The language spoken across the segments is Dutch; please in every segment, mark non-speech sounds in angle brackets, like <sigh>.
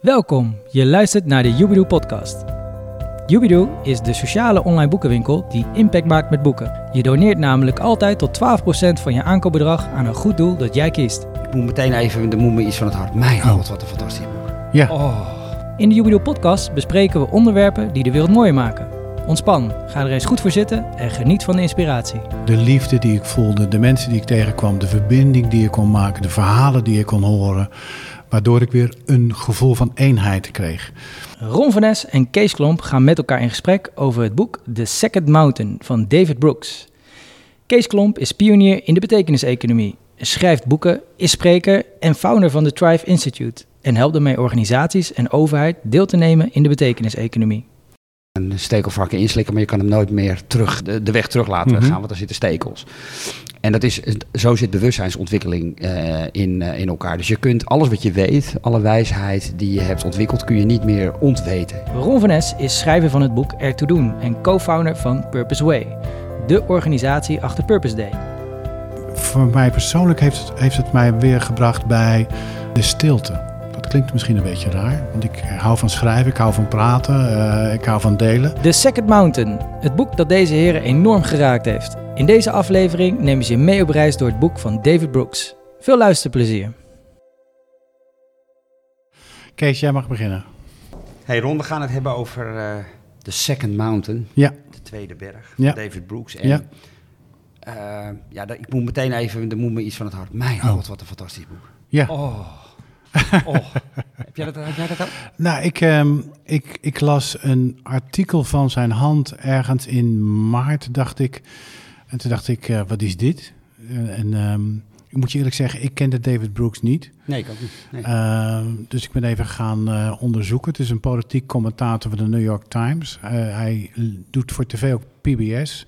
Welkom, je luistert naar de Jubidoe podcast. Jubidoe is de sociale online boekenwinkel die impact maakt met boeken. Je doneert namelijk altijd tot 12% van je aankoopbedrag aan een goed doel dat jij kiest. Ik moet meteen even, er moet me iets van het hart. Mijn god, wat een fantastisch boek. Ja. Oh. In de Jubidoe podcast bespreken we onderwerpen die de wereld mooier maken. Ontspan, ga er eens goed voor zitten en geniet van de inspiratie. De liefde die ik voelde, de mensen die ik tegenkwam, de verbinding die ik kon maken, de verhalen die ik kon horen. Waardoor ik weer een gevoel van eenheid kreeg. Ron van en Kees Klomp gaan met elkaar in gesprek over het boek The Second Mountain van David Brooks. Kees Klomp is pionier in de betekeniseconomie, schrijft boeken, is spreker en founder van de Thrive Institute en helpt ermee organisaties en overheid deel te nemen in de betekeniseconomie. Een stekelvarken inslikken, maar je kan hem nooit meer terug, de, de weg terug laten Mhm. gaan, want er zitten stekels. En dat is, zo zit bewustzijnsontwikkeling eh, in, eh, in elkaar. Dus je kunt alles wat je weet, alle wijsheid die je hebt ontwikkeld, kun je niet meer ontweten. Ron van Nes is schrijver van het boek Ertoe Doen en co-founder van Purpose Way, de organisatie achter Purpose Day. Voor mij persoonlijk heeft het, heeft het mij weer gebracht bij de stilte. Dat klinkt misschien een beetje raar, want ik hou van schrijven, ik hou van praten, eh, ik hou van delen. The Second Mountain, het boek dat deze heren enorm geraakt heeft. In deze aflevering nemen ze je mee op reis door het boek van David Brooks. Veel luisterplezier. Kees, jij mag beginnen. Hey Ron, we gaan het hebben over eh The Second Mountain, Ja, de tweede berg, Ja. van David Brooks. En, Ja. eh, ja, dat- ik moet meteen even, er moet me iets van het hart. Mijn Oh. god, wat een fantastisch boek. ja. Oh. <laughs> oh. heb, jij dat, heb jij dat ook? Nou, ik, ehm, ik, ik las een artikel van zijn hand ergens in maart, dacht ik. En toen dacht ik, eh, wat is dit? Eh, en ehm, ik moet je eerlijk zeggen, ik kende David Brooks niet. Nee, ik ook niet. Nee. Ehm, dus ik ben even gaan eh, onderzoeken. Het is een politiek commentator van de New York Times. Hij doet voor tv ook PBS.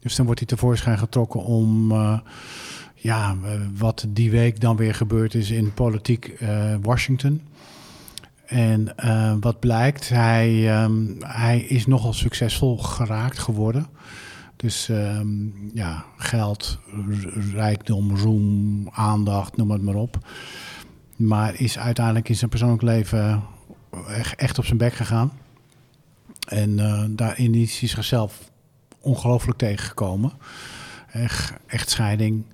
Dus dan wordt hij tevoorschijn getrokken om... ja, wat die week dan weer gebeurd is in politiek Washington. En wat blijkt, hij, ehm, hij is nogal succesvol geraakt geworden. Dus ehm, ja, geld, rijkdom, roem, aandacht, noem het maar op. Maar is uiteindelijk in zijn persoonlijk leven echt, echt op zijn bek gegaan. En eh, daarin is hij zichzelf ongelooflijk tegengekomen. Echt, echtscheiding.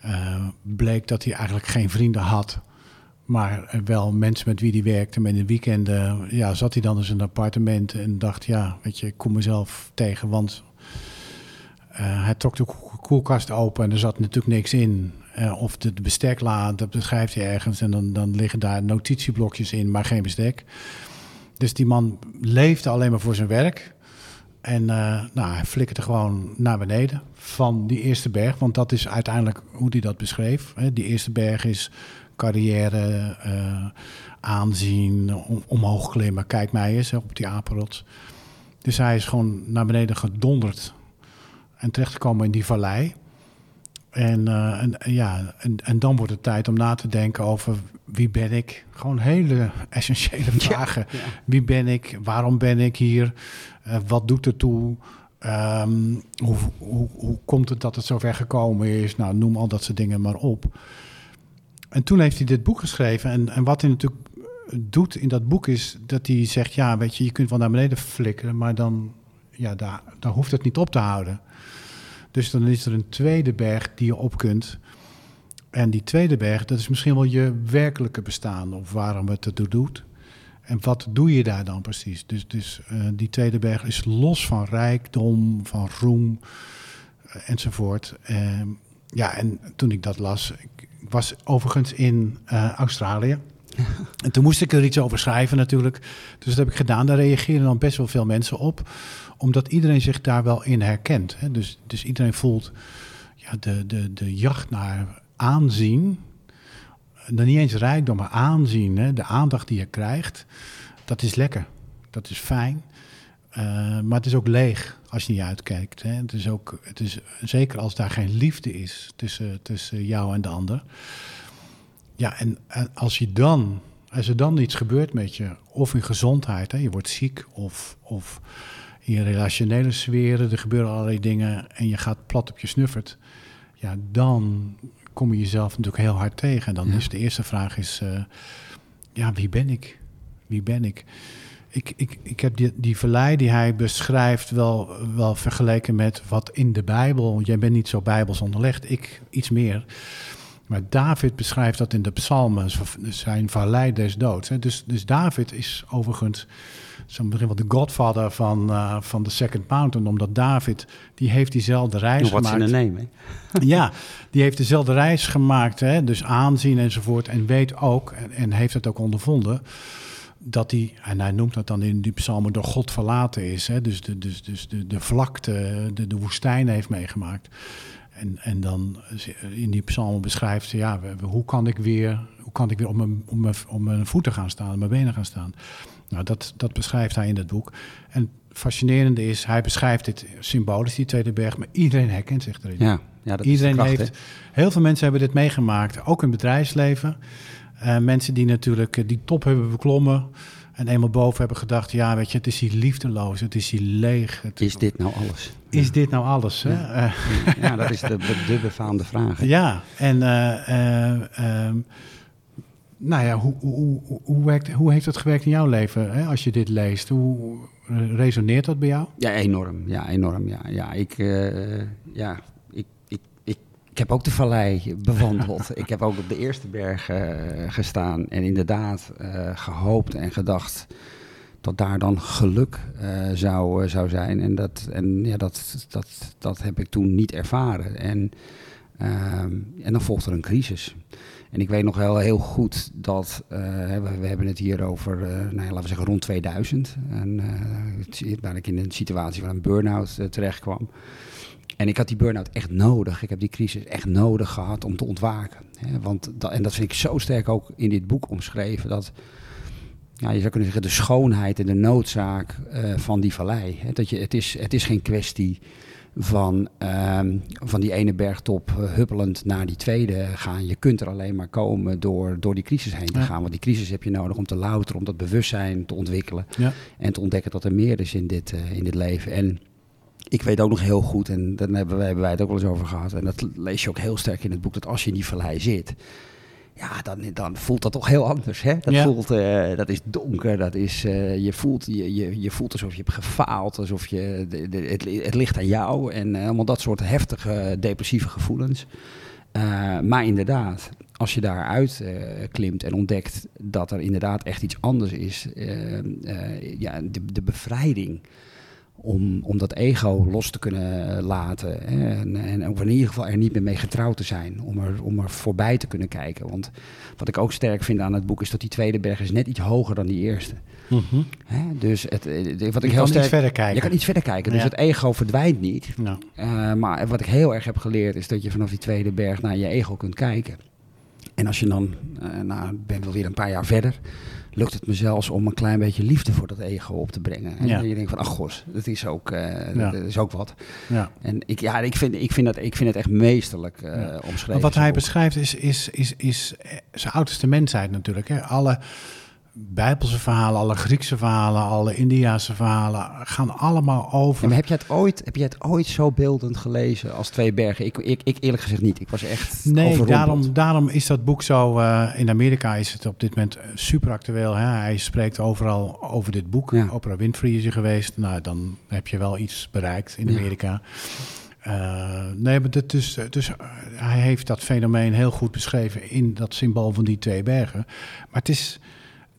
Eh, bleek dat hij eigenlijk geen vrienden had. Maar wel mensen met wie hij werkte. Met in de weekenden ja, zat hij dan in zijn appartement en dacht... ja, weet je, ik kom mezelf tegen, want... eh, hij trok de ko- koelkast open en er zat natuurlijk niks in. Eh, of de, de bestekla, dat beschrijft hij ergens. En dan, dan liggen daar notitieblokjes in, maar geen bestek. Dus die man leefde alleen maar voor zijn werk. En eh, nou, hij flikkerde gewoon naar beneden van die eerste berg. Want dat is uiteindelijk hoe hij dat beschreef. Hè. Die eerste berg is carrière, aanzien, om, omhoog klimmen. Kijk mij eens op die apenrots. Dus hij is gewoon naar beneden gedonderd. En terechtgekomen in die vallei. En, eh, en, en ja, en, en dan wordt het tijd om na te denken over wie ben ik. Gewoon hele <laughs> essentiële vragen. Ja. Wie ben ik? Waarom ben ik hier? Eh, wat doet er toe? Ehm, hoe, hoe, hoe komt het dat het zover gekomen is? Nou, noem al dat soort dingen maar op. En toen heeft hij dit boek geschreven. En, en wat hij natuurlijk doet in dat boek is dat hij zegt... ja, weet je, je kunt wel naar beneden flikkeren... maar dan, ja, daar, daar hoeft het niet op te houden. Dus dan is er een tweede berg die je op kunt... En die tweede berg, dat is misschien wel je werkelijke bestaan of waarom het ertoe doet. En wat doe je daar dan precies? Dus, dus eh, die tweede berg is los van rijkdom, van roem eh, enzovoort. Ehm, ja, en toen ik dat las, ik was overigens in eh, Australië. En toen moest ik er iets over schrijven natuurlijk. Dus dat heb ik gedaan. Daar reageren dan best wel veel mensen op. Omdat iedereen zich daar wel in herkent. Hè? Dus, dus iedereen voelt ja, de, de, de jacht naar aanzien. Dan niet eens rijkdom, maar aanzien. Hè? De aandacht die je krijgt. Dat is lekker. Dat is fijn. Eh, maar het is ook leeg als je niet uitkijkt. Hè? Het is ook, het is, zeker als daar geen liefde is tussen, tussen jou en de ander. Ja, en, en als je dan, als er dan iets gebeurt met je, of in gezondheid, hè, je wordt ziek, of, of in je relationele sferen, er gebeuren allerlei dingen en je gaat plat op je snuffert, ja, dan kom je jezelf natuurlijk heel hard tegen. En dan Ja. is de eerste vraag is, eh, ja, wie ben ik? wie ben ik? Ik, ik, ik heb die, die vallei die hij beschrijft wel, wel vergeleken met wat in de Bijbel. Jij bent niet zo bijbels onderlegd, ik iets meer. Maar David beschrijft dat in de psalmen, zijn vallei des doods. Hè. Dus, dus David is overigens zo misschien wel de godfather van, uh, van de Second Mountain. Omdat David, die heeft diezelfde reis What's gemaakt. in name, hè? <laughs> ja, die heeft dezelfde reis gemaakt. Hè, dus aanzien enzovoort. En weet ook, en, en heeft het ook ondervonden dat hij, en hij noemt dat dan in die psalmen, door God verlaten is. Hè? Dus, de, dus, dus de, de vlakte, de, de woestijn heeft meegemaakt. En, en dan in die psalmen beschrijft ze, ja, hoe kan ik weer, hoe kan ik weer op mijn, op mijn, op mijn voeten gaan staan, op mijn benen gaan staan. Nou, dat, dat beschrijft hij in dat boek. En fascinerende is, hij beschrijft dit symbolisch, die tweede berg, maar iedereen herkent zich erin. Ja, ja dat iedereen is kracht, heeft, heel veel mensen hebben dit meegemaakt, ook in het bedrijfsleven. Uh, mensen die natuurlijk uh, die top hebben beklommen en eenmaal boven hebben gedacht, ja, weet je, het is hier liefdeloos, het is hier leeg. Het, is dit nou alles? Is dit nou alles? Hè? Ja, uh, ja dat is de, de befaamde vraag. Hè? Ja, en um, nou ja, hoe, hoe, hoe, hoe, werkt, hoe heeft het gewerkt in jouw leven hè, als je dit leest? Hoe resoneert dat bij jou? Ja, enorm. Ja, enorm. Ja, ja ik, ja, ik, heb ook de vallei bewandeld. ik heb ook op de eerste berg uh, gestaan en inderdaad uh, gehoopt en gedacht dat daar dan geluk zou, zou zijn. En, dat, en ja, dat, dat, dat heb ik toen niet ervaren. En, en dan volgt er een crisis. En ik weet nog wel heel goed dat, we, we, hebben het hier over, nou ja, laten we zeggen rond 2000. En uh, waar ik in een situatie van een burn-out terecht kwam. En ik had die burn-out echt nodig. Ik heb die crisis echt nodig gehad om te ontwaken. Hè? Want dat, en dat vind ik zo sterk ook in dit boek omschreven. Dat, ja, je zou kunnen zeggen, de schoonheid en de noodzaak van die vallei. Hè? Dat je, het, is, het is geen kwestie van, um, van die ene bergtop uh, huppelend naar die tweede gaan. Je kunt er alleen maar komen door, door die crisis heen te Ja. gaan. Want die crisis heb je nodig om te louteren, om dat bewustzijn te ontwikkelen. Ja. En te ontdekken dat er meer is in dit, uh, in dit leven. En ik weet ook nog heel goed, en daar hebben wij, hebben wij het ook wel eens over gehad. En dat lees je ook heel sterk in het boek, dat als je in die vallei zit ja, dan, dan voelt dat toch heel anders. Hè? Dat, Ja. voelt, uh, dat is donker, dat is, uh, je, voelt, je, je, je voelt alsof je hebt gefaald, alsof je, de, de, het, het ligt aan jou en uh, allemaal dat soort heftige depressieve gevoelens. maar inderdaad, als je daaruit klimt en ontdekt dat er inderdaad echt iets anders is, ja, de, de bevrijding om, om dat ego los te kunnen laten. Hè? En, en ook in ieder geval er niet meer mee getrouwd te zijn. Om er, om er voorbij te kunnen kijken. Want wat ik ook sterk vind aan het boek is dat die tweede berg is net iets hoger dan die eerste. Mm -hmm. Hè? Dus het, wat ik je heel kan sterk, iets verder kijken. Je kan iets verder kijken. Dus Ja. het ego verdwijnt niet. Uh, maar wat ik heel erg heb geleerd is dat je vanaf die tweede berg naar je ego kunt kijken. En als je dan, uh, nou, ben wel weer een paar jaar verder, lukt het me zelfs om een klein beetje liefde voor dat ego op te brengen. En Ja. je denkt van, ach gos, dat is ook, uh, Ja. dat is ook wat. ja. En ik, ja, ik, vind, ik, vind dat, ik vind het echt meesterlijk uh, Ja. omschreven. Maar wat hij boek. beschrijft is, is, is, is eh, zijn oudste mensheid natuurlijk. Hè? Alle Bijbelse verhalen, alle Griekse verhalen, alle Indiaanse verhalen gaan allemaal over. Ja, maar heb je, het ooit, heb je het ooit zo beeldend gelezen als Twee Bergen? Ik, ik, ik eerlijk gezegd niet. Ik was echt Nee, overrompeld. daarom, daarom is dat boek zo. eh, in Amerika is het op dit moment eh, super actueel. Hè? Hij spreekt overal over dit boek. Ja. Oprah Winfrey is er geweest. Nou, dan heb je wel iets bereikt in Ja. Amerika. Eh, nee, maar dat is, dus eh, hij heeft dat fenomeen heel goed beschreven in dat symbool van die twee bergen. Maar het is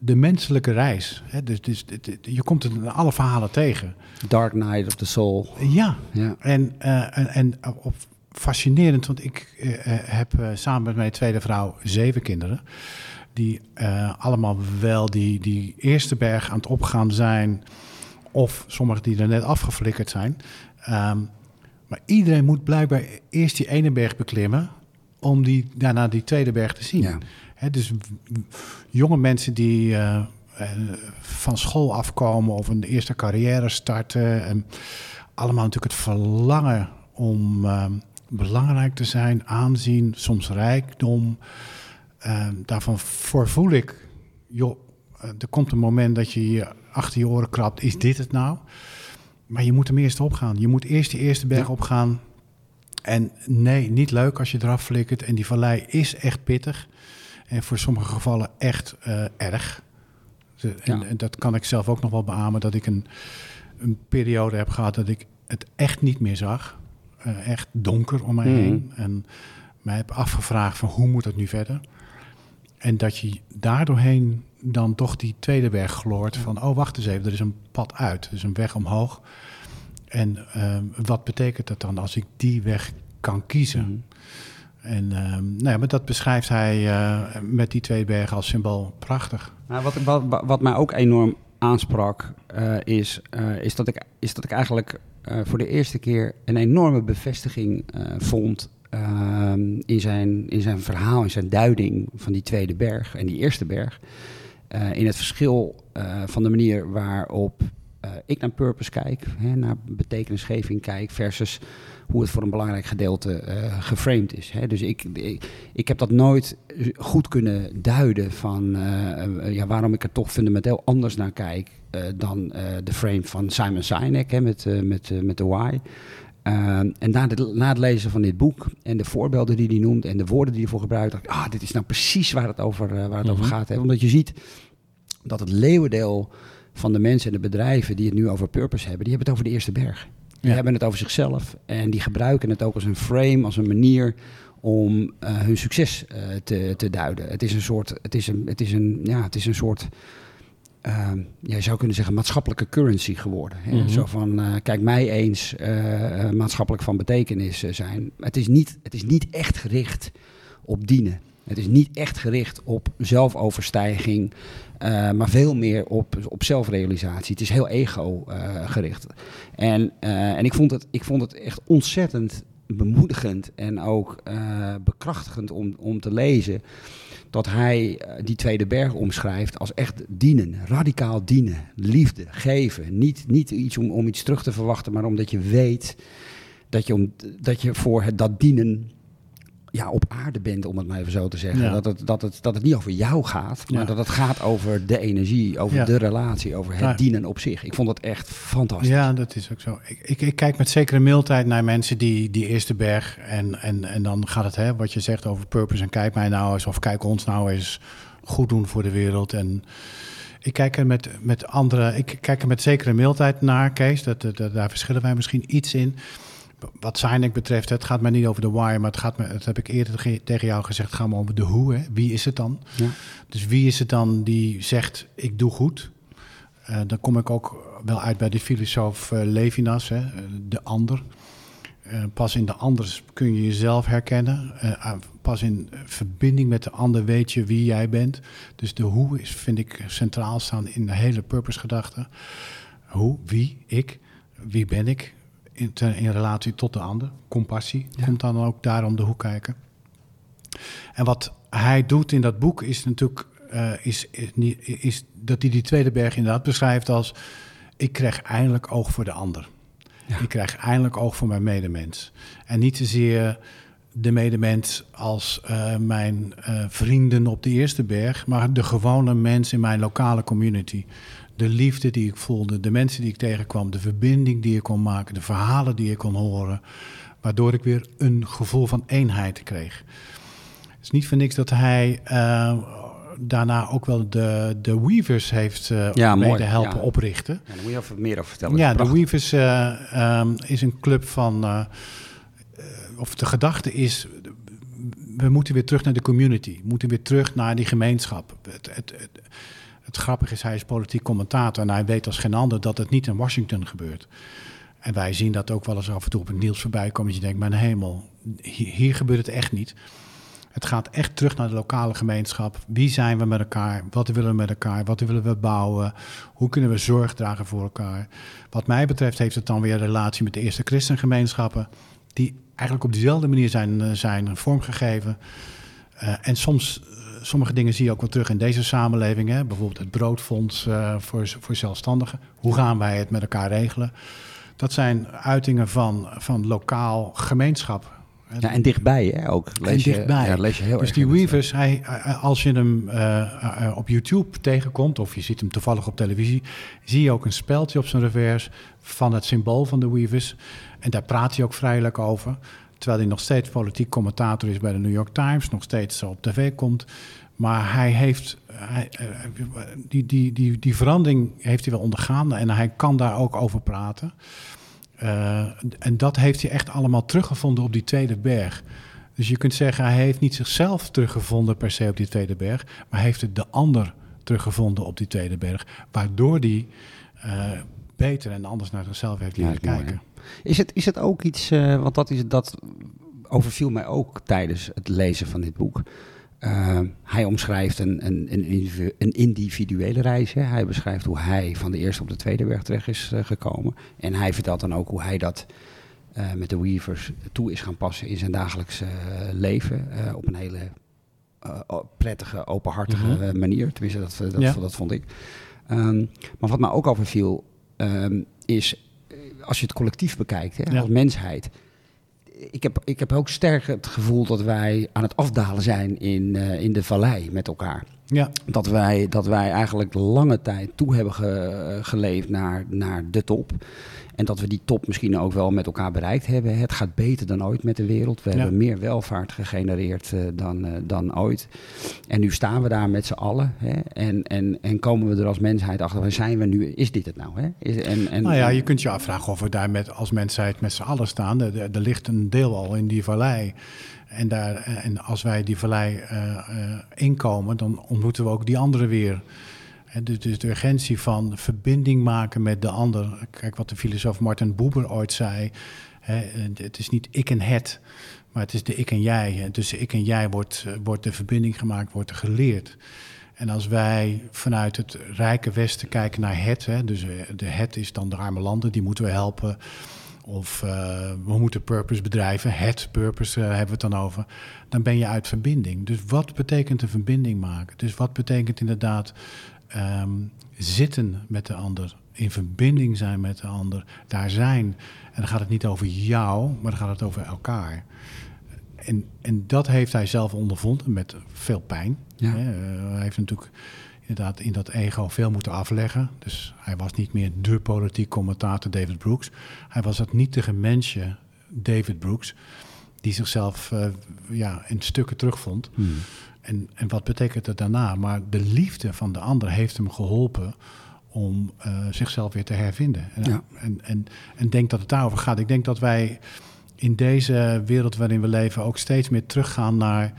de menselijke reis. Hè? Dus, dus, je komt het in alle verhalen tegen. Dark Night of the Soul. Ja, Ja. en, eh, en, en op, fascinerend, want ik eh, eh, heb samen met mijn tweede vrouw zeven kinderen. Die allemaal wel die, die eerste berg aan het opgaan zijn. Of sommigen die er net afgeflikkerd zijn. Ehm, maar iedereen moet blijkbaar eerst die ene berg beklimmen. Om die, daarna die tweede berg te zien. Ja. Dus jonge mensen die eh, eh, van school afkomen of een eerste carrière starten. En allemaal natuurlijk het verlangen om eh, belangrijk te zijn, aanzien, soms rijkdom. Daarvan voorvoel ik, joh, er komt een moment dat je je achter je oren krabt. Is dit het nou? Maar je moet hem eerst opgaan. Je moet eerst die eerste berg Ja. opgaan. En nee, niet leuk als je eraf flikkert. En die vallei is echt pittig. En voor sommige gevallen echt eh, erg. De, en, Ja. en dat kan ik zelf ook nog wel beamen, dat ik een, een periode heb gehad dat ik het echt niet meer zag. Eh, echt donker om mij Mhm. heen. En mij heb afgevraagd van hoe moet het nu verder? En dat je daardoorheen dan toch die tweede weg gloort van... oh, wacht eens even, er is een pad uit, er is een weg omhoog. En ehm, wat betekent dat dan als ik die weg kan kiezen? Mhm. En ehm, nou ja, maar dat beschrijft hij eh, met die twee bergen als symbool prachtig. Nou, wat, wat, mij ook enorm aansprak, eh, is, eh, is, dat ik, is dat ik eigenlijk voor de eerste keer een enorme bevestiging vond ehm, in, zijn, in zijn verhaal, in zijn duiding van die tweede berg en die eerste berg. In het verschil van de manier waarop eh, ik naar purpose kijk, hè, naar betekenisgeving kijk, versus hoe het voor een belangrijk gedeelte eh, geframed is. Hè. Dus ik, ik, ik heb dat nooit goed kunnen duiden van eh, ja, waarom ik er toch fundamenteel anders naar kijk dan de frame van Simon Sinek hè, met, met, met de Why. Ehm, en na, de, na het lezen van dit boek en de voorbeelden die hij noemt en de woorden die hij voor gebruikt, dacht ik, ah, dit is nou precies waar het over, waar het over Mhm. gaat. Hè? Omdat je ziet dat het leeuwendeel van de mensen en de bedrijven die het nu over purpose hebben, die hebben het over de eerste berg. Die Ja. hebben het over zichzelf en die gebruiken het ook als een frame, als een manier om eh, hun succes eh, te, te duiden. Het is een soort, het is een, het is een, ja, het is een soort, ja, je zou kunnen zeggen maatschappelijke currency geworden. Hè? Mhm. Zo van, eh, kijk mij eens maatschappelijk van betekenis zijn. Het is, niet, het is niet echt gericht op dienen. Het is niet echt gericht op zelfoverstijging, eh, maar veel meer op, op zelfrealisatie. Het is heel ego-gericht. en, eh, en ik, vond het, ik vond het echt ontzettend bemoedigend en ook eh, bekrachtigend om, om te lezen dat hij eh, die tweede berg omschrijft als echt dienen, radicaal dienen, liefde, geven. Niet, niet iets om, om iets terug te verwachten, maar omdat je weet dat je, om, dat je voor het, dat dienen ja, op aarde bent, om het maar even zo te zeggen. Ja. Dat, het, dat, het, dat het niet over jou gaat, maar Ja. dat het gaat over de energie, over Ja. de relatie, over het dienen op zich. Ik vond dat echt fantastisch. Ja, dat is ook zo. Ik, ik, ik kijk met zekere mildheid naar mensen die die eerste berg. En, en, en dan gaat het, hè, wat je zegt over purpose. En kijk mij nou eens, of kijk ons nou eens goed doen voor de wereld. En ik kijk er met, met andere. Ik kijk er met zekere mildheid naar, Kees. Dat, dat, dat- daar verschillen wij misschien iets in. Wat Sinek betreft, het gaat mij niet over de why, maar het gaat me, dat heb ik eerder ge- tegen jou gezegd, het gaat me over de hoe. Hè. Wie is het dan? Ja. Dus wie is het dan die zegt, ik doe goed? Eh, dan kom ik ook wel uit bij de filosoof eh, Levinas, hè, de ander. Eh, pas in de ander kun je jezelf herkennen. Pas in verbinding met de ander weet je wie jij bent. Dus de hoe is, vind ik, centraal staan in de hele purpose-gedachte. Hoe, wie, ik, wie ben ik in, in relatie tot de ander. Compassie Ja. komt dan ook daar om de hoek kijken. En wat hij doet in dat boek is natuurlijk eh, is, is, is dat hij die tweede berg inderdaad beschrijft als ik krijg eindelijk oog voor de ander. Ja. Ik krijg eindelijk oog voor mijn medemens. En niet zozeer de medemens als eh, mijn eh, vrienden op de eerste berg, maar de gewone mens in mijn lokale community. De liefde die ik voelde, de mensen die ik tegenkwam, de verbinding die ik kon maken, de verhalen die ik kon horen, waardoor ik weer een gevoel van eenheid kreeg. Het is niet voor niks dat hij eh, daarna ook wel de, de Weavers heeft eh Ja, mooi, mede helpen ja. oprichten. Ja, daar moet je even meer over vertellen. Ja, de. Weavers eh, ehm, is een club van. of de gedachte is. We moeten weer terug naar de community. We moeten weer terug naar die gemeenschap. Het, het, het, het grappige is, hij is politiek commentator. En hij weet als geen ander dat het niet in Washington gebeurt. En wij zien dat ook wel eens af en toe op het nieuws voorbij komen. Je denkt, mijn hemel, hier, gebeurt het echt niet. Het gaat echt terug naar de lokale gemeenschap. Wie zijn we met elkaar? Wat willen we met elkaar? Wat willen we bouwen? Hoe kunnen we zorg dragen voor elkaar? Wat mij betreft heeft het dan weer een relatie met de eerste christengemeenschappen. Die eigenlijk op diezelfde manier zijn, eh, zijn vormgegeven. Eh, en soms, sommige dingen zie je ook wel terug in deze samenleving. Hè? Bijvoorbeeld het broodfonds eh, voor, voor zelfstandigen. Hoe gaan wij het met elkaar regelen? Dat zijn uitingen van, van lokaal gemeenschap. Ja, en dichtbij hè, ook. Lees je, dichtbij. Ja, lees je heel dus erg die Weavers, hij, eh, als je hem eh, eh, op YouTube tegenkomt, of je ziet hem toevallig op televisie, zie je ook een speldje op zijn revers van het symbool van de Weavers. En daar praat hij ook vrijelijk over. Terwijl hij nog steeds politiek commentator is bij de New York Times, nog steeds op tv komt. Maar hij heeft, hij, eh, die, die, die, die verandering heeft hij wel ondergaan en hij kan daar ook over praten. Uh, en dat heeft hij echt allemaal teruggevonden op die tweede berg. Dus je kunt zeggen, hij heeft niet zichzelf teruggevonden per se op die tweede berg, maar heeft het de ander teruggevonden op die tweede berg, waardoor hij uh, beter en anders naar zichzelf heeft leren kijken. Is, het, is het ook iets, uh, want dat, is, dat overviel mij ook tijdens het lezen van dit boek. Uh, hij omschrijft een, een, een, individuele reis. Hè. Hij beschrijft hoe hij van de eerste op de tweede berg terecht is uh, gekomen. En hij vertelt dan ook hoe hij dat uh, met de Weavers toe is gaan passen in zijn dagelijkse leven. op een hele prettige, openhartige mm -hmm. manier. Tenminste, dat, dat, ja. dat vond ik. Um, maar wat mij ook overviel um, is, als je het collectief bekijkt, hè, ja. als mensheid ik heb, ik heb ook sterk het gevoel dat wij aan het afdalen zijn in, uh, in de vallei met elkaar. Ja. Dat, wij, dat wij eigenlijk lange tijd toe hebben ge, geleefd naar, naar de top. En dat we die top misschien ook wel met elkaar bereikt hebben. Het gaat beter dan ooit met de wereld. We ja. hebben meer welvaart gegenereerd uh, dan, uh, dan ooit. En nu staan we daar met z'n allen. Hè? En, en, en komen we er als mensheid achter. Waar zijn we nu? Is dit het nou? Hè? Is, en, en, nou ja, je kunt je afvragen of we daar met, als mensheid met z'n allen staan. Er, er ligt een deel al in die vallei. En, daar, en als wij die vallei uh, uh, inkomen, dan ontmoeten we ook die anderen weer. Dus, dus de urgentie van verbinding maken met de ander. Kijk wat de filosoof Martin Buber ooit zei. Hè, het is niet ik en het, maar het is de ik en jij. Tussen ik en jij wordt, wordt de verbinding gemaakt, wordt er geleerd. En als wij vanuit het rijke Westen kijken naar het, hè, dus de het is dan de arme landen, die moeten we helpen. Of uh, we moeten purpose bedrijven, het purpose uh, hebben we het dan over. Dan ben je uit verbinding. Dus wat betekent een verbinding maken? Dus wat betekent inderdaad um, zitten met de ander, in verbinding zijn met de ander, daar zijn. En dan gaat het niet over jou, maar dan gaat het over elkaar. En, en dat heeft hij zelf ondervonden met veel pijn. Ja. Uh, hij heeft natuurlijk inderdaad in dat ego veel moeten afleggen. Dus hij was niet meer de politiek commentator David Brooks. Hij was dat nietige mensje David Brooks, die zichzelf uh, ja, in stukken terugvond. Hmm. En, en wat betekent het daarna? Maar de liefde van de ander heeft hem geholpen om uh, zichzelf weer te hervinden. Ja. En, en, en denk dat het daarover gaat. Ik denk dat wij in deze wereld waarin we leven ook steeds meer teruggaan naar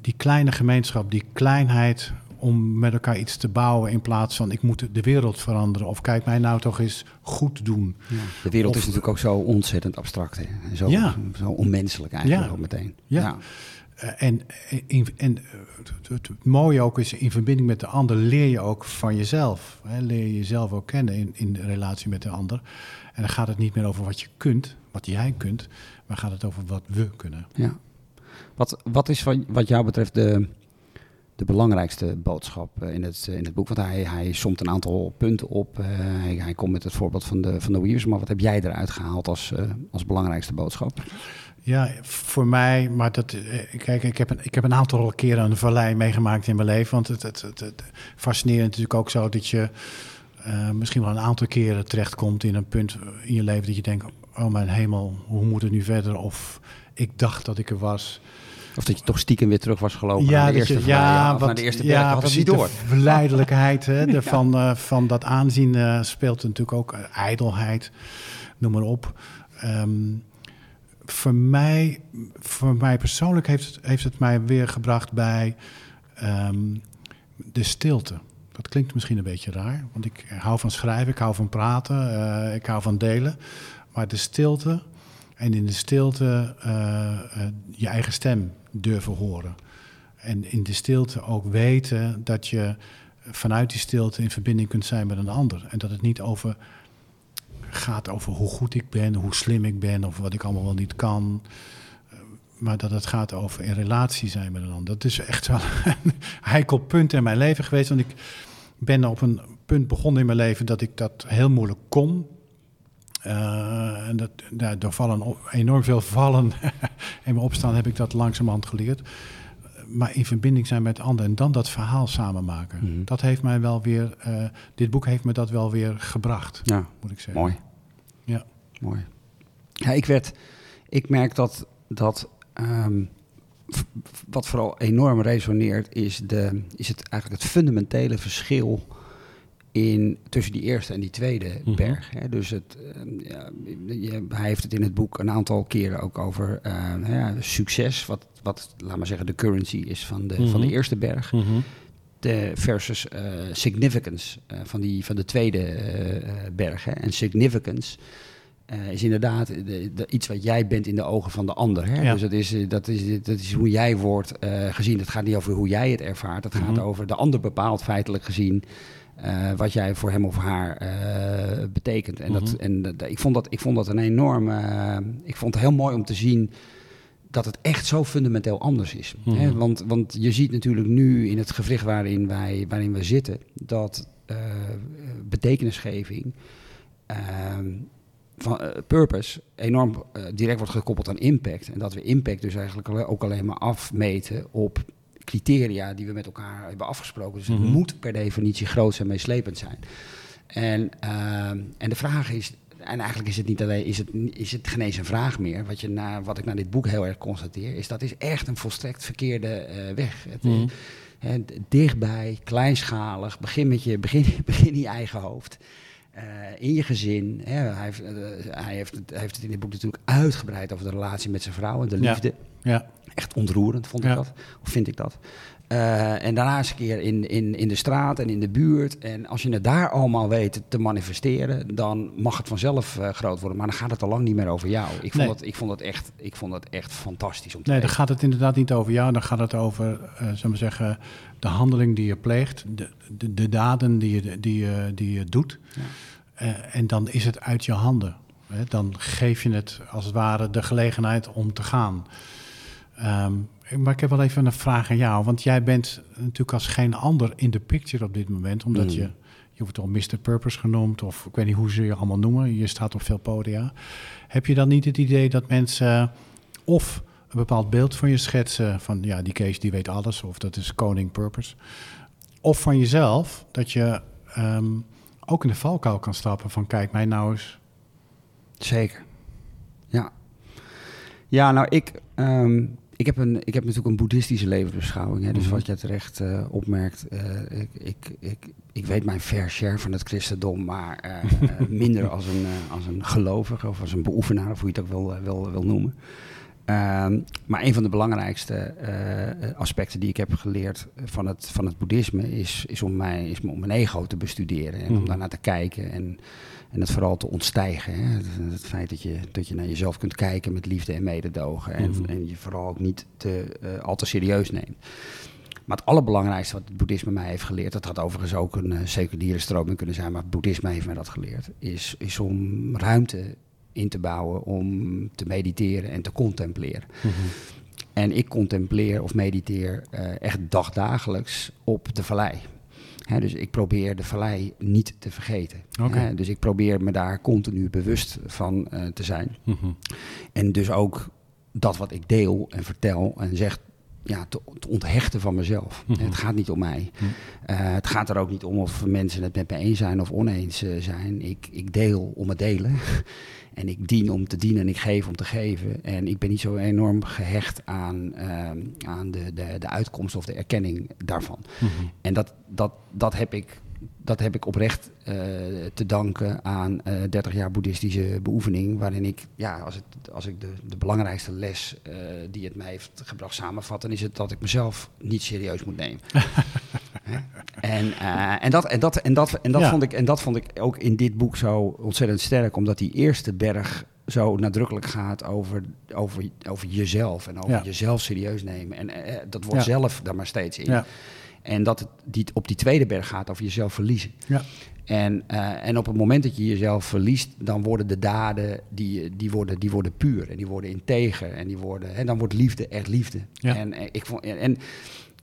die kleine gemeenschap, die kleinheid om met elkaar iets te bouwen in plaats van ik moet de wereld veranderen of kijk mij nou toch eens goed doen. Ja. De wereld of, is natuurlijk ook zo ontzettend abstract hè? Zo, ja. zo onmenselijk eigenlijk ook meteen. ja. Uh, en, in, en het, het, mooie ook is, in verbinding met de ander leer je ook van jezelf. Hè? Leer je jezelf ook kennen in, in de relatie met de ander. En dan gaat het niet meer over wat je kunt, wat jij kunt, maar gaat het over wat we kunnen. Ja. Wat, wat is wat, wat jou betreft de, de belangrijkste boodschap in het, in het boek? Want hij, hij somt een aantal punten op. Uh, hij, hij komt met het voorbeeld van de, van de Weavers. Maar wat heb jij eruit gehaald als, als belangrijkste boodschap? Ja, voor mij, maar dat, eh, kijk, ik heb, een, ik heb een aantal keren een vallei meegemaakt in mijn leven. Want het, het, het, fascinerend natuurlijk ook zo dat je misschien wel een aantal keren terechtkomt in een punt in je leven dat je denkt: oh mijn hemel, hoe moet het nu verder? Of ik dacht dat ik er was. Of dat je toch stiekem weer terug was gelopen ja, naar de eerste je, ja, wat, naar de eerste berg, ja, had precies, door. De <laughs> verleidelijkheid hè, de, <laughs> van, uh, van dat aanzien uh, speelt natuurlijk ook ijdelheid, noem maar op. Um, voor mij, voor mij persoonlijk heeft het, heeft het mij weer gebracht bij um, de stilte. Dat klinkt misschien een beetje raar, want ik hou van schrijven, ik hou van praten, uh, ik hou van delen. Maar de stilte en in de stilte uh, uh, je eigen stem durven horen. En in de stilte ook weten dat je vanuit die stilte in verbinding kunt zijn met een ander. En dat het niet over gaat over hoe goed ik ben, hoe slim ik ben of wat ik allemaal wel niet kan. Maar dat het gaat over in relatie zijn met een ander. Dat is echt wel <laughs> een heikel punt in mijn leven geweest. Want ik ben op een punt begonnen in mijn leven dat ik dat heel moeilijk kon. Uh, en dat, ja, door vallen, enorm veel vallen <laughs> en mijn opstaan heb ik dat langzamerhand geleerd. Maar in verbinding zijn met anderen en dan dat verhaal samen maken. Mm -hmm. Dat heeft mij wel weer, uh, dit boek heeft me dat wel weer gebracht, ja, moet ik zeggen. Mooi. Ja. Mooi. Ja, ik werd, ik merk dat, dat um, wat vooral enorm resoneert, is, de, is het eigenlijk het fundamentele verschil in, tussen die eerste en die tweede Mhm. berg. Hè. Dus het, ehm, ja, je- hij heeft het in het boek een aantal keren ook over ja, succes, wat, wat, laat maar zeggen, de currency is van de, van de Mhm. eerste berg. Mhm. De versus eh, significance eh, van, die, van de tweede eh, berg. Hè. En significance is inderdaad de, de- iets wat jij bent in de ogen van de ander. Hè. Ja. Dus dat is, dat, is, dat is hoe jij wordt gezien. Het gaat niet over hoe jij het ervaart. Het gaat over de ander bepaalt feitelijk gezien eh, wat jij voor hem of haar eh, betekent. En, dat, Mhm. en ik, vond dat, ik vond dat een enorm... eh, ik vond het heel mooi om te zien dat het echt zo fundamenteel anders is. Mhm. Hè? Want, want je ziet natuurlijk nu in het gewricht waarin wij, waarin we zitten... dat betekenisgeving... ehm, van purpose enorm direct wordt gekoppeld aan impact. En dat we impact dus eigenlijk ook alleen maar afmeten op criteria die we met elkaar hebben afgesproken. Dus Mhm. het moet per definitie groot en meeslepend zijn. En, ehm, en de vraag is, en eigenlijk is het niet alleen, is het, is het geen eens een vraag meer. Wat, je na, wat ik naar dit boek heel erg constateer, is dat is echt een volstrekt verkeerde eh, weg. Het, Mhm. hè, dichtbij, kleinschalig, begin met je, begin, <laughs> begin in je eigen hoofd. Eh, in je gezin. Hè, hij, heeft, eh, hij, heeft het, hij heeft het in dit boek natuurlijk uitgebreid over de relatie met zijn vrouw en de Ja. liefde. Ja. Echt ontroerend vond ik Ja. dat. Of vind ik dat. Eh, en daarna eens een keer in, in, in de straat en in de buurt. En als je het daar allemaal weet te manifesteren, dan mag het vanzelf eh, groot worden. Maar dan gaat het al lang niet meer over jou. Ik vond, Nee. het, ik vond, het, echt, ik vond het echt fantastisch om te Nee, dan gaat het inderdaad niet over jou. Dan gaat het over, eh zullen we zeggen, de handeling die je pleegt, de, de, de daden die je, die, je, die je doet. Ja. Eh, en dan is het uit je handen. Hè? Dan geef je het als het ware de gelegenheid om te gaan. Ehm, maar ik heb wel even een vraag aan jou. Want jij bent natuurlijk als geen ander in de picture op dit moment. Omdat Mm. je, je wordt al Mr. Purpose genoemd. Of ik weet niet hoe ze je allemaal noemen. Je staat op veel podia. Heb je dan niet het idee dat mensen of een bepaald beeld van je schetsen. Van ja, die Kees die weet alles. Of dat is koning Purpose. Of van jezelf. Dat je ehm, ook in de valkuil kan stappen van kijk mij nou eens. Zeker. Ja. Ja, nou, ik, ehm, ik, heb, een, ik heb natuurlijk een boeddhistische levensbeschouwing. Hè, dus Mhm. wat je terecht eh, opmerkt, eh, ik, ik, ik, ik weet mijn fair share van het christendom, maar eh, <laughs> minder als een, als een gelovige of als een beoefenaar, of hoe je het ook wil, wil, wil noemen. Ehm, maar een van de belangrijkste eh, aspecten die ik heb geleerd van het, van het boeddhisme is, is, om mij, is om mijn ego te bestuderen en om Mhm. daarnaar te kijken en, en het vooral te ontstijgen. Hè? Het, het feit dat je, dat je naar jezelf kunt kijken met liefde en mededogen en, Mhm. en je vooral ook niet te, eh, al te serieus neemt. Maar het allerbelangrijkste wat het boeddhisme mij heeft geleerd, dat had overigens ook een uh, seculiere stroming kunnen zijn, maar het boeddhisme heeft mij dat geleerd, is, is om ruimte in te bouwen om te mediteren en te contempleren. En ik contempleer of mediteer eh, echt dagdagelijks op de vallei. Hè, dus ik probeer de vallei niet te vergeten. Hè, dus ik probeer me daar continu bewust van eh, te zijn. Mhm. En dus ook dat wat ik deel en vertel en zeg, ja, te, te onthechten van mezelf. Mhm. Het gaat niet om mij. Mhm. Eh, het gaat er ook niet om of mensen het met me eens zijn of oneens zijn. Ik, ik deel om het delen. En ik dien om te dienen en ik geef om te geven. En ik ben niet zo enorm gehecht aan, ehm, aan de, de, de uitkomst of de erkenning daarvan. Mhm. En dat, dat, dat, heb, ik, dat heb ik oprecht eh, te danken aan eh 30 jaar boeddhistische beoefening. Waarin ik, ja, als, het, als ik de, de belangrijkste les eh, die het mij heeft gebracht samenvat, dan is het dat ik mezelf niet serieus moet nemen. <laughs> <laughs> En, eh, en, dat, en, dat, en, dat, en, dat Ja. vond ik, en dat vond ik ook in dit boek zo ontzettend sterk, omdat die eerste berg zo nadrukkelijk gaat over, over, over jezelf en over Ja. jezelf serieus nemen. En eh, dat wordt Ja. zelf daar maar steeds in. En dat het die, op die tweede berg gaat over jezelf verliezen. Ja. En, eh, en op het moment dat je jezelf verliest, dan worden de daden die, die, worden, die worden puur en die worden integer en die worden, en dan wordt liefde echt liefde. Ja. En, ik vond, en, en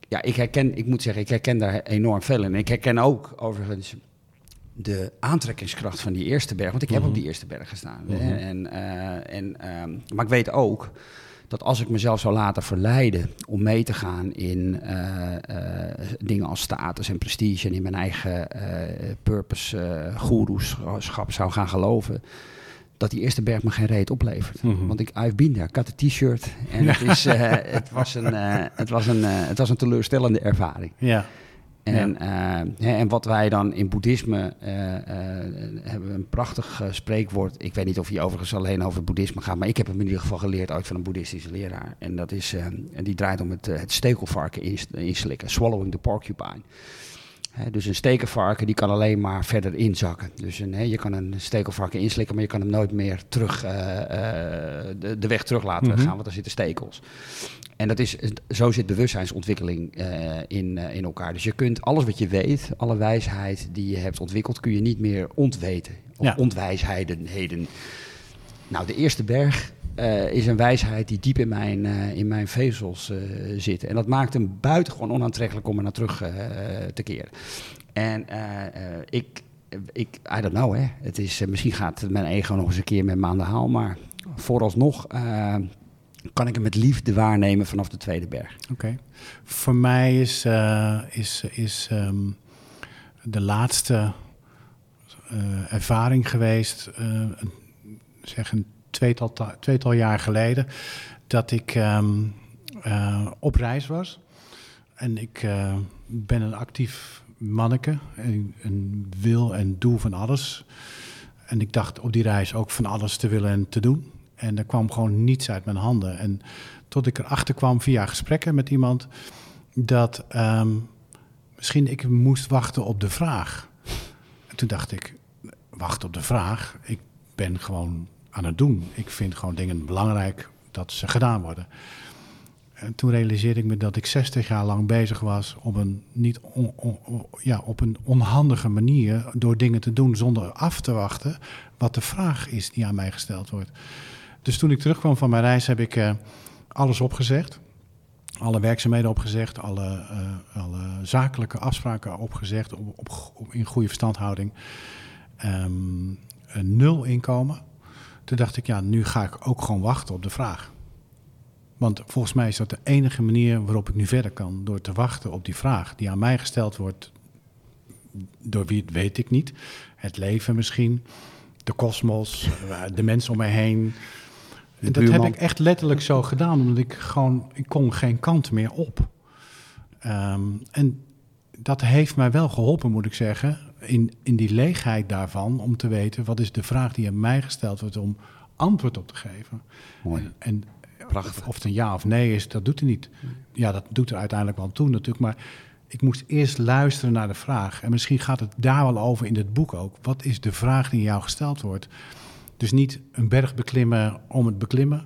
ja, ik herken, ik moet zeggen, ik herken daar enorm veel in. Ik herken ook overigens de aantrekkingskracht van die eerste berg, want ik heb Mhm. op die eerste berg gestaan. Mhm. En, eh, en, ehm, maar ik weet ook dat als ik mezelf zou laten verleiden om mee te gaan in eh, eh, dingen als status en prestige en in mijn eigen purpose, goeroeschap zou gaan geloven, dat die eerste berg me geen reet oplevert. Mhm. Want ik, I've been there, ik had een t-shirt en het, is, eh, het, was een, eh, het, was een, eh, het was een teleurstellende ervaring. Ja. En, eh, hè, en wat wij dan in boeddhisme eh, eh, hebben een prachtig eh, spreekwoord. Ik weet niet of hij overigens alleen over het boeddhisme gaat, maar ik heb hem in ieder geval geleerd uit van een boeddhistische leraar. En dat is, eh, en die draait om het, eh, het stekelvarken ins- inslikken, swallowing the porcupine. Dus een stekelvarken die kan alleen maar verder inzakken. Dus een, je kan een stekelvarken inslikken, maar je kan hem nooit meer terug, eh, eh, de, de weg terug laten Mhm. gaan, want daar zitten stekels. En dat is, zo zit bewustzijnsontwikkeling eh, in, in elkaar. Dus je kunt alles wat je weet, alle wijsheid die je hebt ontwikkeld, kun je niet meer ontweten. Of Ja. ontwijsheden. Heden. Nou, de eerste berg eh, is een wijsheid die diep in mijn, eh, in mijn vezels eh, zit. En dat maakt hem buitengewoon onaantrekkelijk om er naar terug te keren. En ik, ik, I don't know, hè. Het is, misschien gaat mijn ego nog eens een keer met me aan de haal, maar vooralsnog kan ik hem met liefde waarnemen vanaf de tweede berg. Oké. Voor mij is, is, is ehm, de laatste ervaring geweest, zeg een tweetal, ta- tweetal jaar geleden, dat ik ehm, eh, op reis was. En ik eh, ben een actief manneke en, en wil en doe van alles. En ik dacht op die reis ook van alles te willen en te doen. En er kwam gewoon niets uit mijn handen. En tot ik erachter kwam via gesprekken met iemand dat ehm, misschien ik moest wachten op de vraag. En toen dacht ik, wacht op de vraag. Ik ben gewoon aan het doen. Ik vind gewoon dingen belangrijk dat ze gedaan worden. En toen realiseerde ik me dat ik 60 jaar lang bezig was op een, niet ja, op een onhandige manier door dingen te doen zonder af te wachten wat de vraag is die aan mij gesteld wordt. Dus toen ik terugkwam van mijn reis heb ik eh, alles opgezegd. Alle werkzaamheden opgezegd, alle, eh, alle zakelijke afspraken opgezegd op, op, op- in goede verstandhouding. Ehm, een nul inkomen. Toen dacht ik, ja, nu ga ik ook gewoon wachten op de vraag. Want volgens mij is dat de enige manier waarop ik nu verder kan. Door te wachten op die vraag die aan mij gesteld wordt. Door wie het weet ik niet. Het leven misschien. De kosmos. De mensen om mij heen. En dat heb ik echt letterlijk zo gedaan. Omdat ik gewoon... Ik kon geen kant meer op. Ehm, en dat heeft mij wel geholpen, moet ik zeggen. In, in die leegheid daarvan. Om te weten wat is de vraag die aan mij gesteld wordt. Om antwoord op te geven. Mooi. En, Prachtig. of, of het een ja of nee is, dat doet er niet. Ja, dat doet er uiteindelijk wel toe natuurlijk. Maar ik moest eerst luisteren naar de vraag. En misschien gaat het daar wel over in dit boek ook. Wat is de vraag die jou gesteld wordt? Dus niet een berg beklimmen om het beklimmen.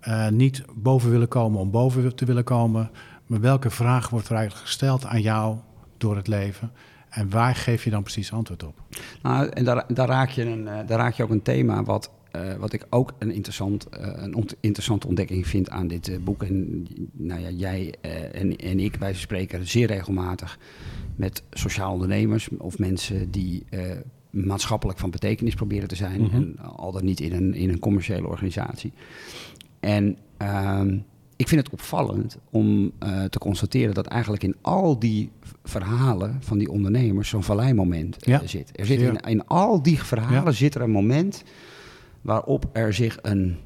Eh, niet boven willen komen om boven te willen komen. Maar welke vraag wordt er eigenlijk gesteld aan jou door het leven? En waar geef je dan precies antwoord op? Nou, en daar, daar, raak je een, eh, daar raak je ook een thema wat, eh, wat ik ook een, interessant, eh, een ont- interessante ontdekking vind aan dit boek. En nou ja, jij en, en ik, wij spreken zeer regelmatig met sociaal ondernemers of mensen die maatschappelijk van betekenis proberen te zijn. Mhm. En al dan niet in een, in een commerciële organisatie. En ehm, ik vind het opvallend om eh, te constateren dat eigenlijk in al die verhalen van die ondernemers zo'n valleimoment eh, Ja, zit. Er zit in, in al die verhalen Ja. zit er een moment waarop er zich een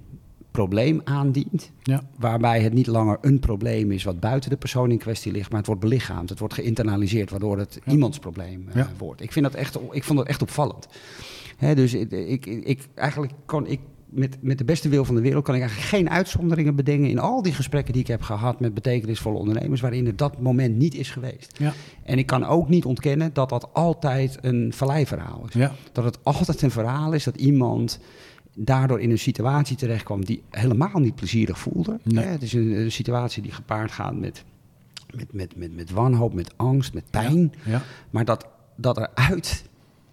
probleem aandient. Ja, Waarbij het niet langer een probleem is wat buiten de persoon in kwestie ligt, maar het wordt belichaamd, het wordt geïnternaliseerd, waardoor het iemands probleem eh, wordt. Ik, vind dat echt, ik vond dat echt opvallend. Hè, dus ik, ik, ik, eigenlijk kon ik met, met de beste wil van de wereld kan ik eigenlijk geen uitzonderingen bedenken in al die gesprekken die ik heb gehad met betekenisvolle ondernemers, waarin er dat moment niet is geweest. ja, En ik kan ook niet ontkennen dat dat altijd een valleiverhaal is. ja. Dat het altijd een verhaal is dat iemand daardoor in een situatie terechtkwam die helemaal niet plezierig voelde. Nee. Hè, Het is een, een situatie die gepaard gaat met, met, met, met, met wanhoop, met angst, met pijn. ja. Maar dat, dat er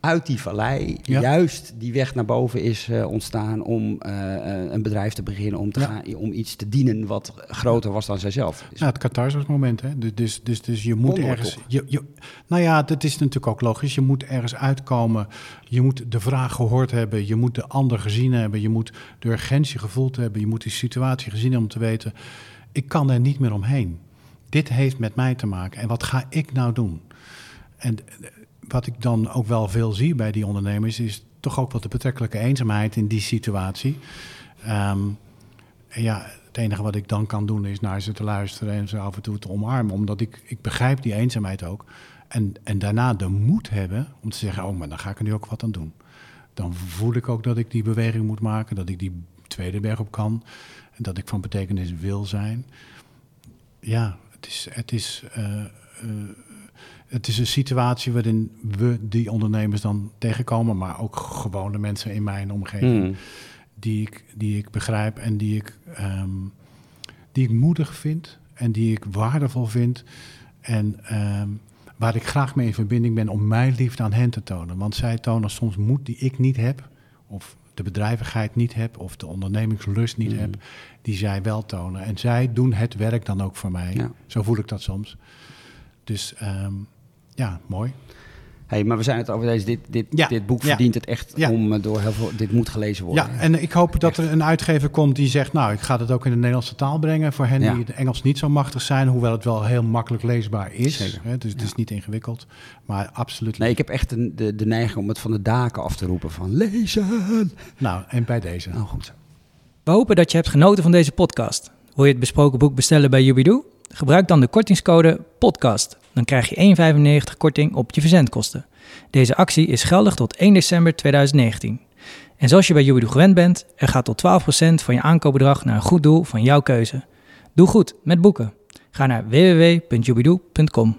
uit, die vallei Ja. juist die weg naar boven is eh, ontstaan om eh, eh, een bedrijf te beginnen, om, te Ja. gaan, om iets te dienen wat groter was dan zijzelf. Dus Ja, het catharsismoment. Hè? Dus, dus, dus, dus je moet ergens. Je, je, nou ja, dat is natuurlijk ook logisch. Je moet ergens uitkomen. Je moet de vraag gehoord hebben. Je moet de ander gezien hebben. Je moet de urgentie gevoeld hebben. Je moet die situatie gezien hebben om te weten. Ik kan er niet meer omheen. Dit heeft met mij te maken. En wat ga ik nou doen? En wat ik dan ook wel veel zie bij die ondernemers is toch ook wat de betrekkelijke eenzaamheid in die situatie. En ja, het enige wat ik dan kan doen is naar ze te luisteren en ze af en toe te omarmen. Omdat ik, ik begrijp die eenzaamheid ook. En, en daarna de moed hebben om te zeggen, oh, maar dan ga ik er nu ook wat aan doen. Dan voel ik ook dat ik die beweging moet maken, dat ik die tweede berg op kan. En dat ik van betekenis wil zijn. Ja, het is, het is, eh, eh, het is een situatie waarin we die ondernemers dan tegenkomen, maar ook gewone mensen in mijn omgeving. Mm. Die, ik, die ik begrijp en die ik, ehm, die ik moedig vind en die ik waardevol vind. En ehm, waar ik graag mee in verbinding ben om mijn liefde aan hen te tonen. Want zij tonen soms moed die ik niet heb, of de bedrijvigheid niet heb, of de ondernemingslust niet Mm. heb, die zij wel tonen. En zij doen het werk dan ook voor mij. Ja. Zo voel ik dat soms. Dus ehm, ja, mooi. Hey, maar we zijn het over deze. Dit, dit, Ja, dit boek ja. verdient het echt Ja. om eh, door heel veel. Dit moet gelezen worden. Ja, en ik hoop dat er een uitgever komt die zegt, nou, ik ga het ook in de Nederlandse taal brengen voor hen Ja. die het Engels niet zo machtig zijn, hoewel het wel heel makkelijk leesbaar is. Zeker. Hè, dus het is Ja. niet ingewikkeld, maar absoluut. Nee, ik heb echt de, de, de neiging om het van de daken af te roepen van lezen. Nou, en bij deze. Nou goed. We hopen dat je hebt genoten van deze podcast. Wil je het besproken boek bestellen bij Jubidoo? Gebruik dan de kortingscode PODCAST. Dan krijg je 1,95 korting op je verzendkosten. Deze actie is geldig tot 1 december 2019. En zoals je bij Jubidoo gewend bent, er gaat tot 12% van je aankoopbedrag naar een goed doel van jouw keuze. Doe goed met boeken. Ga naar www.jubidoo.com.